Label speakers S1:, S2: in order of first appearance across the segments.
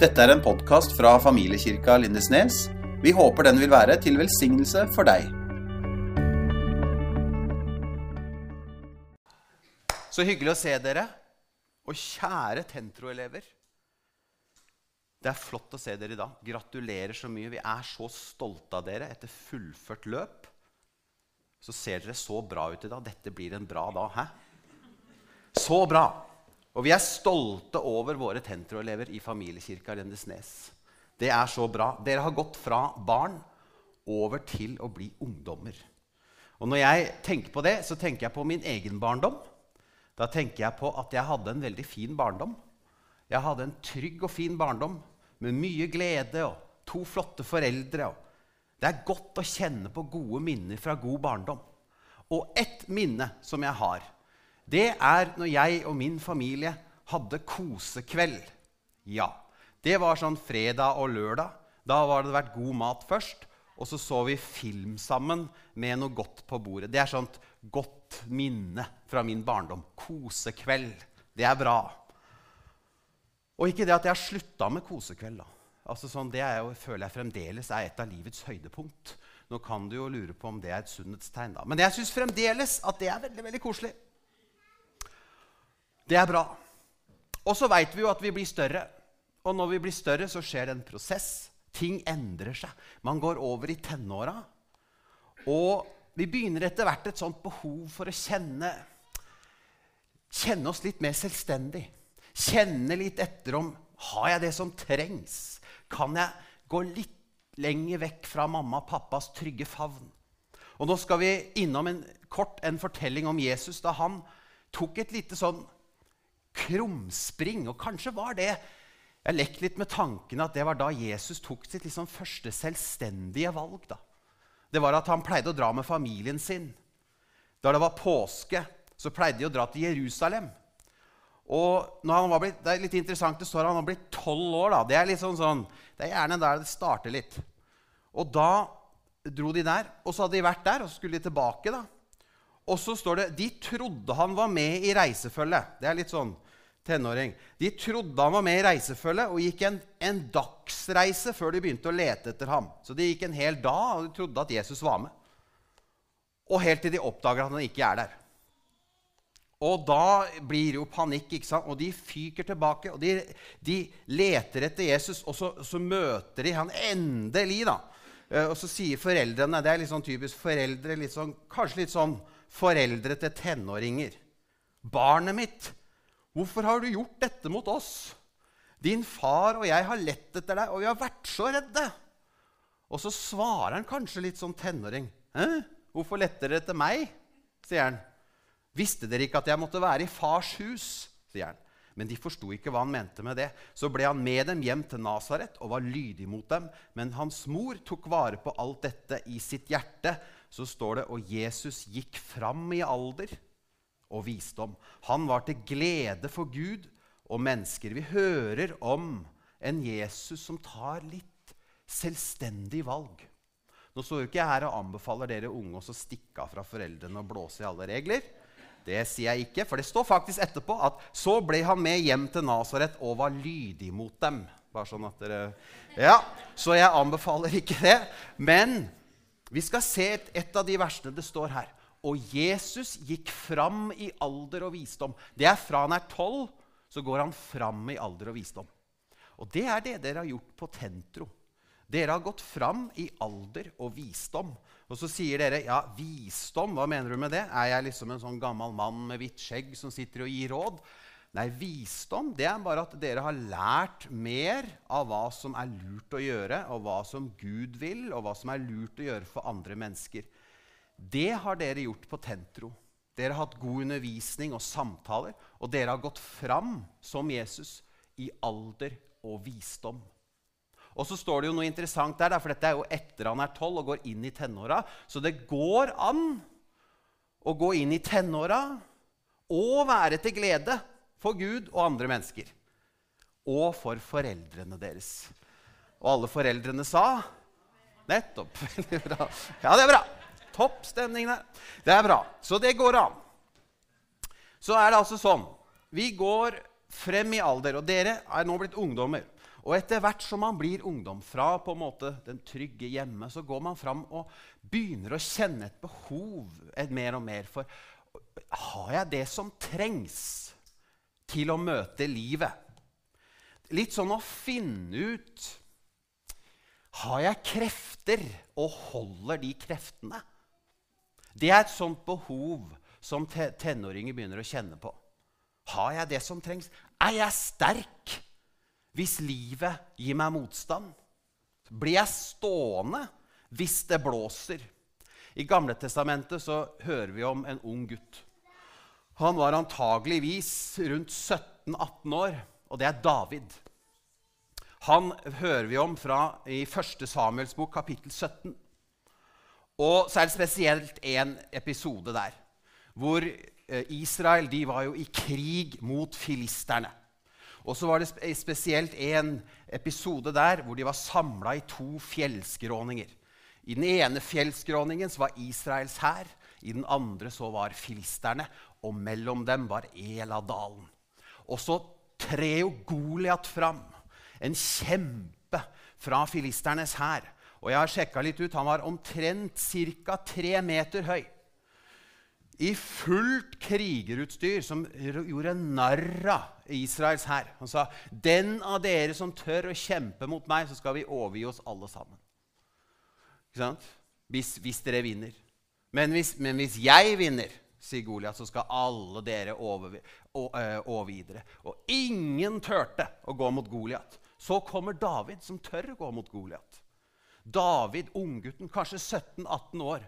S1: Dette er en podkast fra familiekirka Lindesnes. Vi håper den vil være til velsignelse for deg. Så hyggelig å se dere. Og kjære Tentro-elever. Det er flott å se dere i dag. Gratulerer så mye. Vi er så stolte av dere etter fullført løp. Så ser dere så bra ut i dag. Dette blir en bra dag. Hæ? Så bra! Og vi er stolte over våre Tentro-elever i familiekirka Lendesnes. Det er så bra. Dere har gått fra barn over til å bli ungdommer. Og når jeg tenker på det, så tenker jeg på min egen barndom. Da tenker jeg på at jeg hadde en veldig fin barndom. Jeg hadde en trygg og fin barndom med mye glede og to flotte foreldre. Det er godt å kjenne på gode minner fra god barndom. Og ett minne som jeg har, det er når jeg og min familie hadde kosekveld. Ja, det var sånn fredag og lørdag. Da var det vært god mat først, og så så vi film sammen med noe godt på bordet. Det er sånt godt minne fra min barndom. Kosekveld. Det er bra. Og ikke det at jeg har slutta med kosekveld. da. Altså sånn, det jo, føler jeg fremdeles er et av livets høydepunkt. Nå kan du jo lure på om det er et sunnhetstegn. da. Men jeg syns fremdeles at det er veldig veldig koselig. Det er bra. Og så veit vi jo at vi blir større. Og når vi blir større, så skjer det en prosess. Ting endrer seg. Man går over i tenåra. Og vi begynner etter hvert et sånt behov for å kjenne, kjenne oss litt mer selvstendig. Kjenne litt etter om har jeg det som trengs. Kan jeg gå litt lenger vekk fra mamma og pappas trygge favn? Og Nå skal vi innom en kort en fortelling om Jesus da han tok et lite sånn krumspring. Og kanskje var det Jeg lekte litt med tanken at det var da Jesus tok sitt liksom første selvstendige valg. da. Det var at han pleide å dra med familien sin. Da det var påske, så pleide de å dra til Jerusalem. Og når han var blitt, Det er litt interessant, det står han var blitt tolv år. da. Det er litt sånn, sånn, det er gjerne der det starter litt. Og da dro de der, og så hadde de vært der, og så skulle de tilbake. da. Og så står det de trodde han var med i reisefølget. Det er litt sånn tenåring. De trodde han var med i reisefølget og gikk en, en dagsreise før de begynte å lete etter ham. Så de gikk en hel dag og de trodde at Jesus var med. Og helt til de oppdager at han ikke er der. Og da blir det jo panikk, ikke sant? og de fyker tilbake. Og de, de leter etter Jesus, og så, så, møter de han endelig. da. Eh, og så sier foreldrene Det er litt sånn typisk foreldre, litt sånn, kanskje litt sånn foreldre til tenåringer. 'Barnet mitt, hvorfor har du gjort dette mot oss?' 'Din far og jeg har lett etter deg, og vi har vært så redde.' Og så svarer han kanskje litt som tenåring. 'Hvorfor lette dere etter meg?' sier han. 'Visste dere ikke at jeg måtte være i fars hus?' sier han. Men de forsto ikke hva han mente med det. Så ble han med dem hjem til Nasaret og var lydig mot dem. Men hans mor tok vare på alt dette i sitt hjerte. Så står det og Jesus gikk fram i alder og visdom. Han var til glede for Gud og mennesker. Vi hører om en Jesus som tar litt selvstendig valg. Nå står jo ikke jeg her og anbefaler dere unge å stikke av fra foreldrene og blåse i alle regler. Det sier jeg ikke, for det står faktisk etterpå at så ble han med hjem til Nasaret og var lydig mot dem. Bare sånn at dere... Ja, Så jeg anbefaler ikke det. Men vi skal se et, et av de versene det står her. Og Jesus gikk fram i alder og visdom. Det er fra han er tolv, så går han fram i alder og visdom. Og det er det dere har gjort på Tentro. Dere har gått fram i alder og visdom. Og så sier dere ja, visdom, hva mener du med det? Er jeg liksom en sånn gammel mann med hvitt skjegg som sitter og gir råd? Nei, visdom det er bare at dere har lært mer av hva som er lurt å gjøre, og hva som Gud vil, og hva som er lurt å gjøre for andre mennesker. Det har dere gjort på Tentro. Dere har hatt god undervisning og samtaler, og dere har gått fram som Jesus i alder og visdom. Og så står det jo noe interessant der, for dette er jo etter han er tolv og går inn i tenåra. Så det går an å gå inn i tenåra og være til glede for Gud og andre mennesker. Og for foreldrene deres. Og alle foreldrene sa Nettopp. Veldig bra. Ja, det er bra. Topp stemning der. Det er bra. Så det går an. Så er det altså sånn Vi går frem i alder, og dere er nå blitt ungdommer. Og etter hvert som man blir ungdom, fra på en måte den trygge hjemme, så går man fram og begynner å kjenne et behov et mer og mer for Har jeg det som trengs til å møte livet? Litt sånn å finne ut Har jeg krefter, og holder de kreftene? Det er et sånt behov som tenåringer begynner å kjenne på. Har jeg det som trengs? Er jeg sterk hvis livet gir meg motstand? Blir jeg stående hvis det blåser? I Gamle Testamentet så hører vi om en ung gutt. Han var antageligvis rundt 17-18 år, og det er David. Han hører vi om fra i 1. Samuels bok, kapittel 17. Og så er det spesielt en episode der hvor eh, Israel de var jo i krig mot filisterne. Og så var det spesielt en episode der hvor de var samla i to fjellskråninger. I den ene fjellskråningen var Israels hær, i den andre så var filisterne, og mellom dem var Eladalen. Og så trer jo Goliat fram, en kjempe fra filisternes hær. Og jeg har sjekka litt ut. Han var omtrent ca. tre meter høy. I fullt krigerutstyr, som gjorde narr av Israels hær. Han sa, 'Den av dere som tør å kjempe mot meg, så skal vi overgi oss alle sammen.' Ikke sant? Hvis, hvis dere vinner. Men hvis, men hvis, jeg vinner, sier Goliat, så skal alle dere å videre.» Og ingen turte å gå mot Goliat. Så kommer David, som tør å gå mot Goliat. David, unggutten, kanskje 17-18 år,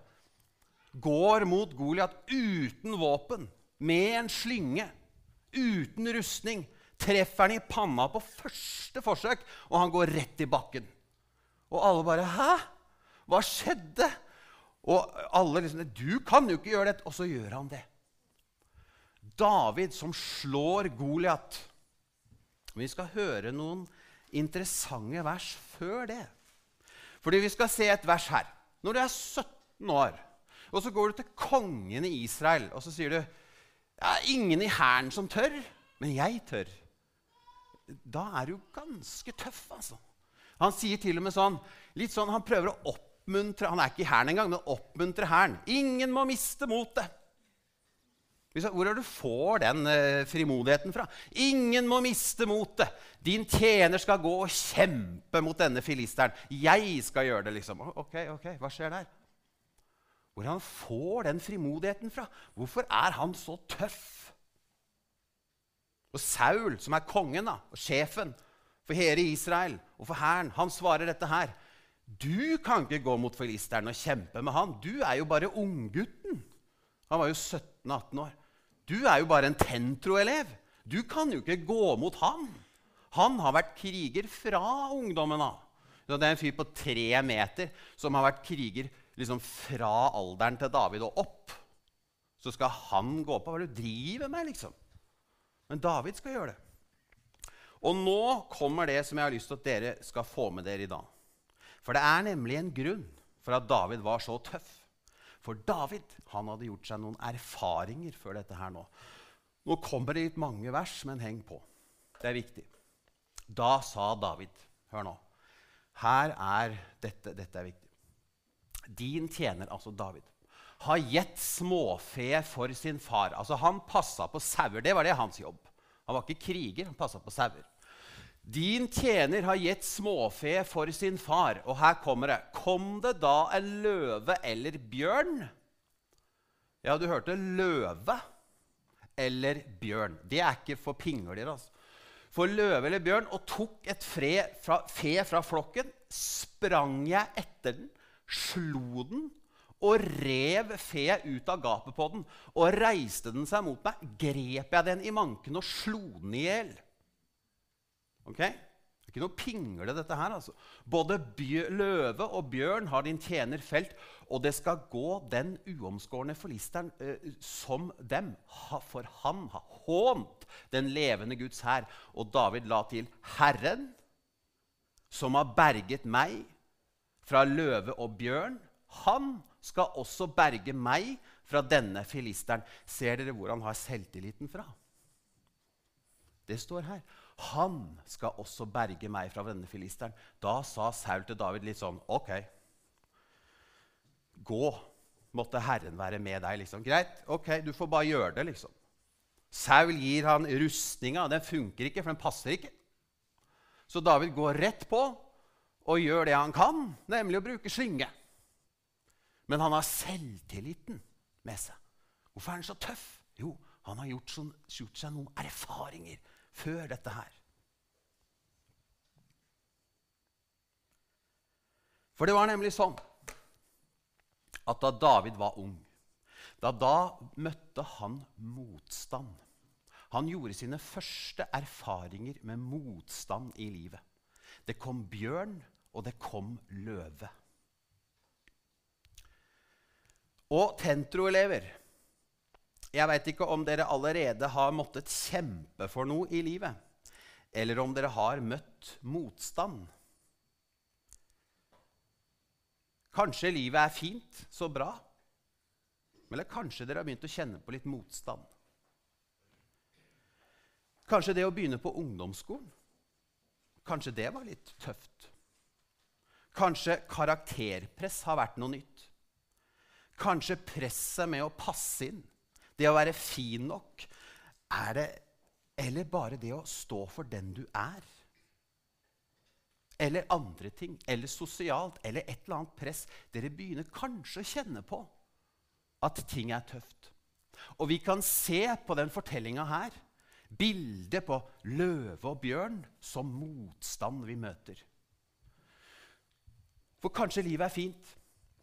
S1: går mot Goliat uten våpen, med en slynge, uten rustning. Treffer han i panna på første forsøk, og han går rett i bakken. Og alle bare 'Hæ? Hva skjedde?' Og alle liksom 'Du kan jo ikke gjøre dette!' Og så gjør han det. David som slår Goliat. Vi skal høre noen interessante vers før det. Fordi vi skal se et vers her. Når du er 17 år, og så går du til kongen i Israel, og så sier du ja, 'Ingen i hæren som tør, men jeg tør.' Da er du ganske tøff, altså. Han sier til og med sånn, litt sånn, han prøver å oppmuntre Han er ikke i hæren engang, men oppmuntre hæren. 'Ingen må miste motet.' Hvor er det du får den uh, frimodigheten fra? Ingen må miste motet. Din tjener skal gå og kjempe mot denne filisteren. Jeg skal gjøre det, liksom. Ok, ok, hva skjer der? Hvor han får den frimodigheten fra? Hvorfor er han så tøff? Og Saul, som er kongen da, og sjefen for hele Israel og for hæren, han svarer dette her. Du kan ikke gå mot filisteren og kjempe med han. Du er jo bare unggutten. Han var jo 17-18 år. Du er jo bare en Tentro-elev. Du kan jo ikke gå mot han. Han har vært kriger fra ungdommen av. Det er en fyr på tre meter som har vært kriger liksom fra alderen til David og opp. Så skal han gå på. Hva er det du driver med, liksom? Men David skal gjøre det. Og nå kommer det som jeg har lyst til at dere skal få med dere i dag. For det er nemlig en grunn for at David var så tøff. For David han hadde gjort seg noen erfaringer før dette her nå. Nå kommer det litt mange vers, men heng på. Det er viktig. Da sa David Hør nå. Her er dette, dette er viktig. Din tjener, altså David, har gitt småfe for sin far. Altså Han passa på sauer. Det var det hans jobb. Han var ikke kriger, han passa på sauer. Din tjener har gitt småfe for sin far. Og her kommer det. Kom det da en løve eller bjørn? Ja, du hørte løve eller bjørn. Det er ikke for pingler. altså. For løve eller bjørn og tok et fra, fe fra flokken, sprang jeg etter den, slo den og rev feet ut av gapet på den. Og reiste den seg mot meg, grep jeg den i manken og slo den i hjel. Ok? Det er ikke noe pingle, dette her. altså. Både løve og bjørn har din tjener felt, og det skal gå den uomskårne forlisteren eh, som dem. Ha, for han har hånt den levende Guds hær. Og David la til Herren, som har berget meg fra løve og bjørn, han skal også berge meg fra denne filisteren. Ser dere hvor han har selvtilliten fra? Det står her. Han skal også berge meg fra denne filisteren. Da sa Saul til David litt sånn OK. Gå. Måtte Herren være med deg. liksom. Greit, ok, du får bare gjøre det, liksom. Saul gir han rustninga. Den funker ikke, for den passer ikke. Så David går rett på og gjør det han kan, nemlig å bruke slynge. Men han har selvtilliten med seg. Hvorfor er han så tøff? Jo, han har gjort, sånn, gjort seg noen erfaringer før dette her. For det var nemlig sånn at da David var ung, da, da møtte han motstand. Han gjorde sine første erfaringer med motstand i livet. Det kom bjørn, og det kom løve. Og Tentro-elever Jeg veit ikke om dere allerede har måttet kjempe for noe i livet, eller om dere har møtt motstand. Kanskje livet er fint, så bra. Eller kanskje dere har begynt å kjenne på litt motstand. Kanskje det å begynne på ungdomsskolen Kanskje det var litt tøft. Kanskje karakterpress har vært noe nytt. Kanskje presset med å passe inn, det å være fin nok, er det Eller bare det å stå for den du er. Eller andre ting, eller sosialt, eller et eller annet press. Dere begynner kanskje å kjenne på at ting er tøft. Og vi kan se på den fortellinga her bildet på løve og bjørn som motstand vi møter. For kanskje livet er fint.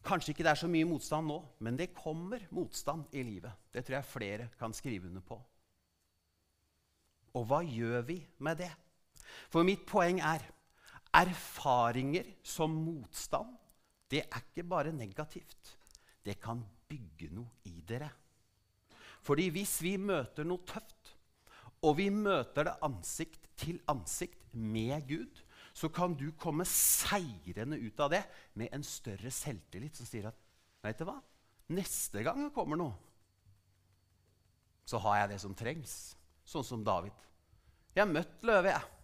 S1: Kanskje ikke det er så mye motstand nå, men det kommer motstand i livet. Det tror jeg flere kan skrive under på. Og hva gjør vi med det? For mitt poeng er erfaringer som motstand, det er ikke bare negativt. Det kan bygge noe i dere. Fordi hvis vi møter noe tøft, og vi møter det ansikt til ansikt med Gud, så kan du komme seirende ut av det med en større selvtillit som sier at vet du hva? Neste gang det kommer noe, så har jeg det som trengs. Sånn som David. Jeg har møtt løve, jeg.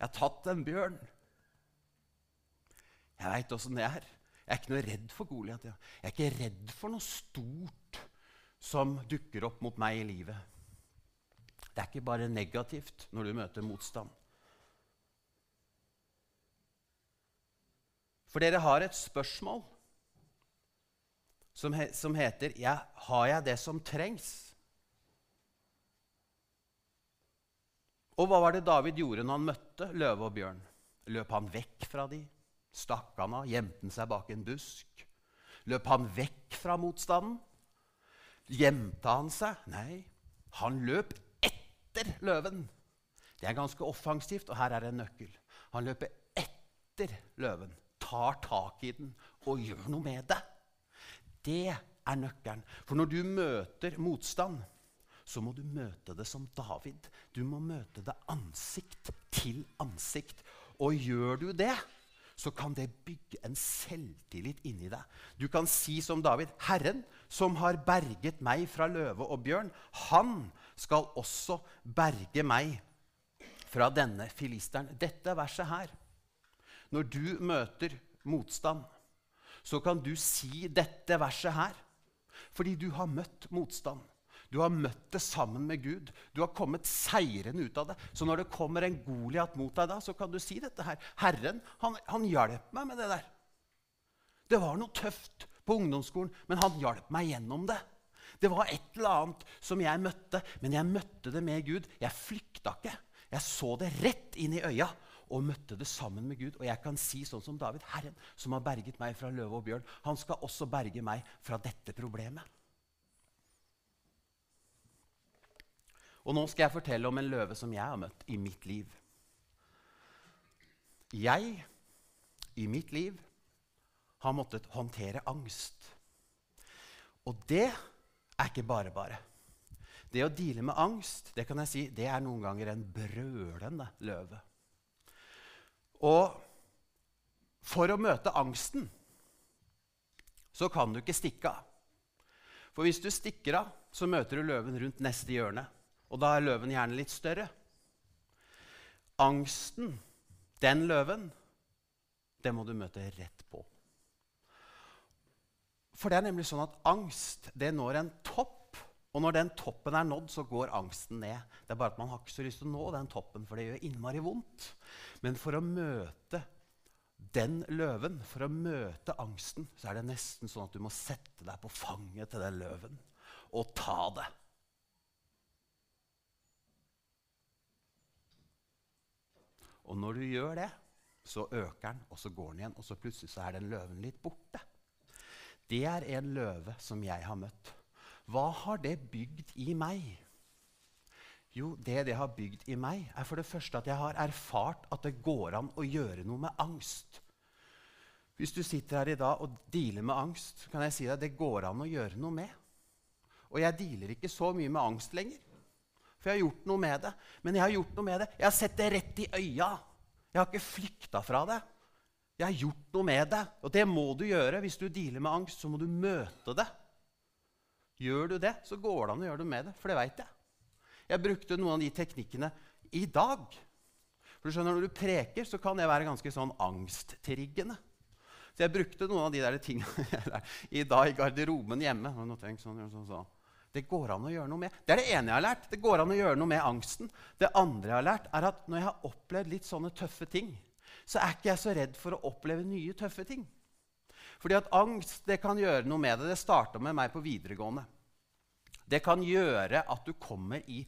S1: Jeg har tatt en bjørn. Jeg veit åssen det er. Jeg er ikke noe redd for Goliat. Jeg er ikke redd for noe stort som dukker opp mot meg i livet. Det er ikke bare negativt når du møter motstand. For dere har et spørsmål som, he som heter ja, 'Har jeg det som trengs?' Og hva var det David gjorde når han møtte løve og bjørn? Løp han vekk fra de? Stakk han av? Gjemte han seg bak en busk? Løp han vekk fra motstanden? Gjemte han seg? Nei, han løp etter løven. Det er ganske offensivt, og her er en nøkkel. Han løper etter løven, tar tak i den og gjør noe med det. Det er nøkkelen. For når du møter motstand, så må du møte det som David. Du må møte det ansikt til ansikt. Og gjør du det, så kan det bygge en selvtillit inni deg. Du kan si som David.: Herren, som har berget meg fra løve og bjørn, han skal også berge meg fra denne filisteren. Dette verset her. Når du møter motstand, så kan du si dette verset her fordi du har møtt motstand. Du har møtt det sammen med Gud. Du har kommet seirende ut av det. Så når det kommer en Goliat mot deg, da, så kan du si dette her. Herren, han, han hjalp meg med det der. Det var noe tøft på ungdomsskolen, men han hjalp meg gjennom det. Det var et eller annet som jeg møtte, men jeg møtte det med Gud. Jeg flykta ikke. Jeg så det rett inn i øya og møtte det sammen med Gud. Og jeg kan si sånn som David, Herren som har berget meg fra løve og bjørn, han skal også berge meg fra dette problemet. Og nå skal jeg fortelle om en løve som jeg har møtt i mitt liv. Jeg, i mitt liv, har måttet håndtere angst. Og det er ikke bare bare. Det å deale med angst det kan jeg si, det er noen ganger en brølende løve. Og for å møte angsten så kan du ikke stikke av. For hvis du stikker av, så møter du løven rundt neste hjørne. Og da er løven gjerne litt større. Angsten, den løven, det må du møte rett på. For det er nemlig sånn at angst det når en topp. Og når den toppen er nådd, så går angsten ned. Det er bare at Man har ikke så lyst til å nå den toppen, for det gjør innmari vondt. Men for å møte den løven, for å møte angsten, så er det nesten sånn at du må sette deg på fanget til den løven og ta det. Og når du gjør det, så øker den, og så går den igjen, og så plutselig så er den løven litt borte. Det er en løve som jeg har møtt. Hva har det bygd i meg? Jo, det det har bygd i meg, er for det første at jeg har erfart at det går an å gjøre noe med angst. Hvis du sitter her i dag og dealer med angst, kan jeg si deg det går an å gjøre noe med. Og jeg dealer ikke så mye med angst lenger. For jeg har gjort noe med det. Men jeg har gjort noe med det. Jeg har sett det rett i øya. Jeg har ikke flykta fra det. Jeg har gjort noe med det. Og det må du gjøre. Hvis du dealer med angst, så må du møte det. Gjør du det, så går det an å gjøre noe med det. For det veit jeg. Jeg brukte noen av de teknikkene i dag. For du skjønner, Når du preker, så kan det være ganske sånn angsttriggende. Så jeg brukte noen av de der tingene i dag i garderoben hjemme. Sånn, sånn, sånn. Det går an å gjøre noe med. Det er det ene jeg har lært. Det går an å gjøre noe med angsten. Det andre jeg har lært, er at når jeg har opplevd litt sånne tøffe ting, så er ikke jeg så redd for å oppleve nye tøffe ting. Fordi at angst det kan gjøre noe med det. Det starta med meg på videregående. Det kan gjøre at du kommer i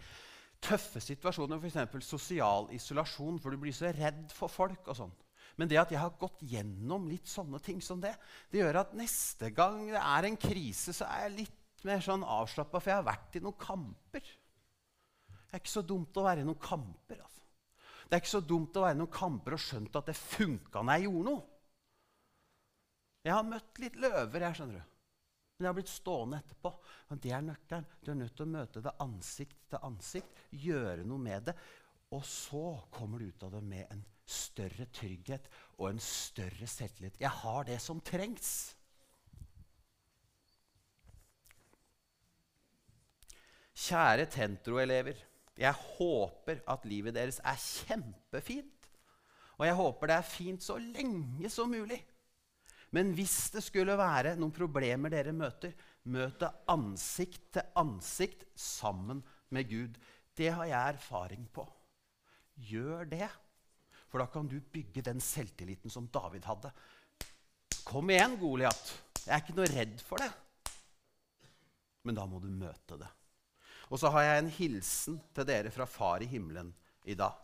S1: tøffe situasjoner, f.eks. sosial isolasjon, for du blir så redd for folk. og sånn. Men det at jeg har gått gjennom litt sånne ting som det, det gjør at neste gang det er en krise, så er jeg litt mer sånn avslappa, for jeg har vært i noen kamper. Det er ikke så dumt å være i noen kamper. altså. Det er ikke så dumt å være i noen kamper og skjønt at det funka når jeg gjorde noe. Jeg har møtt litt løver, jeg, skjønner du. Men jeg har blitt stående etterpå. Men det er nøkkelen. Du er nødt til å møte det ansikt til ansikt, gjøre noe med det. Og så kommer du ut av det med en større trygghet og en større selvtillit. Jeg har det som trengs. Kjære Tentro-elever. Jeg håper at livet deres er kjempefint. Og jeg håper det er fint så lenge som mulig. Men hvis det skulle være noen problemer dere møter, møt det ansikt til ansikt sammen med Gud. Det har jeg erfaring på. Gjør det, for da kan du bygge den selvtilliten som David hadde. Kom igjen, Goliat. Jeg er ikke noe redd for det. Men da må du møte det. Og så har jeg en hilsen til dere fra Far i himmelen i dag.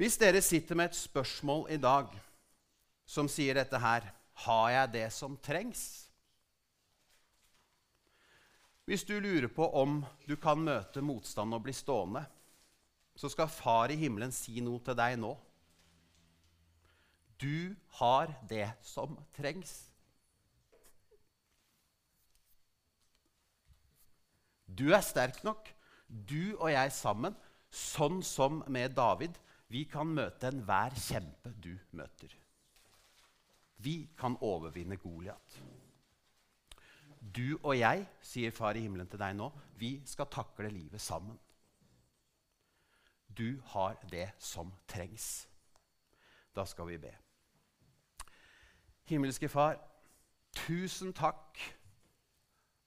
S1: Hvis dere sitter med et spørsmål i dag som sier dette her Har jeg det som trengs? Hvis du lurer på om du kan møte motstand og bli stående, så skal Far i himmelen si noe til deg nå. Du har det som trengs. Du er sterk nok. Du og jeg sammen, sånn som med David, vi kan møte enhver kjempe du møter. Vi kan overvinne Goliat. Du og jeg, sier Far i himmelen til deg nå, vi skal takle livet sammen. Du har det som trengs. Da skal vi be. Himmelske Far, tusen takk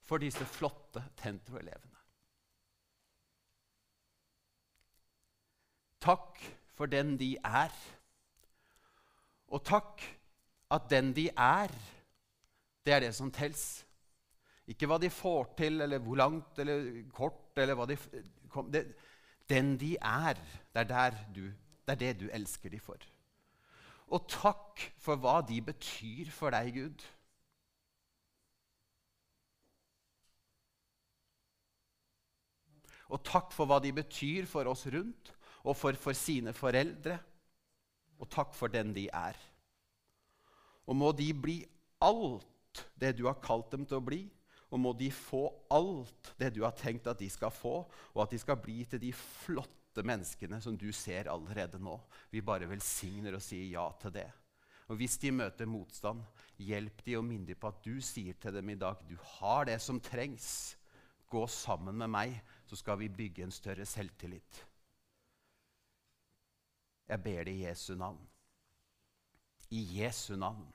S1: for disse flotte Tentro-elevene. Takk for den de er. Og takk at den de er, det er det som tels. Ikke hva de får til, eller hvor langt eller kort eller hva de kom, det, Den de er, det er, du, det er det du elsker de for. Og takk for hva de betyr for deg, Gud. Og takk for hva de betyr for oss rundt og for, for sine foreldre. Og takk for den de er. Og må de bli alt det du har kalt dem til å bli. Og må de få alt det du har tenkt at de skal få, og at de skal bli til de flotte menneskene som du ser allerede nå. Vi bare velsigner og sier ja til det. Og hvis de møter motstand, hjelp de og minn dem på at du sier til dem i dag du har det som trengs. Gå sammen med meg, så skal vi bygge en større selvtillit. Jeg ber det i Jesu navn. I Jesu navn.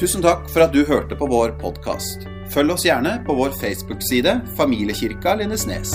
S2: Tusen takk for at du hørte på vår podkast. Følg oss gjerne på vår Facebook-side Familiekirka Lindesnes.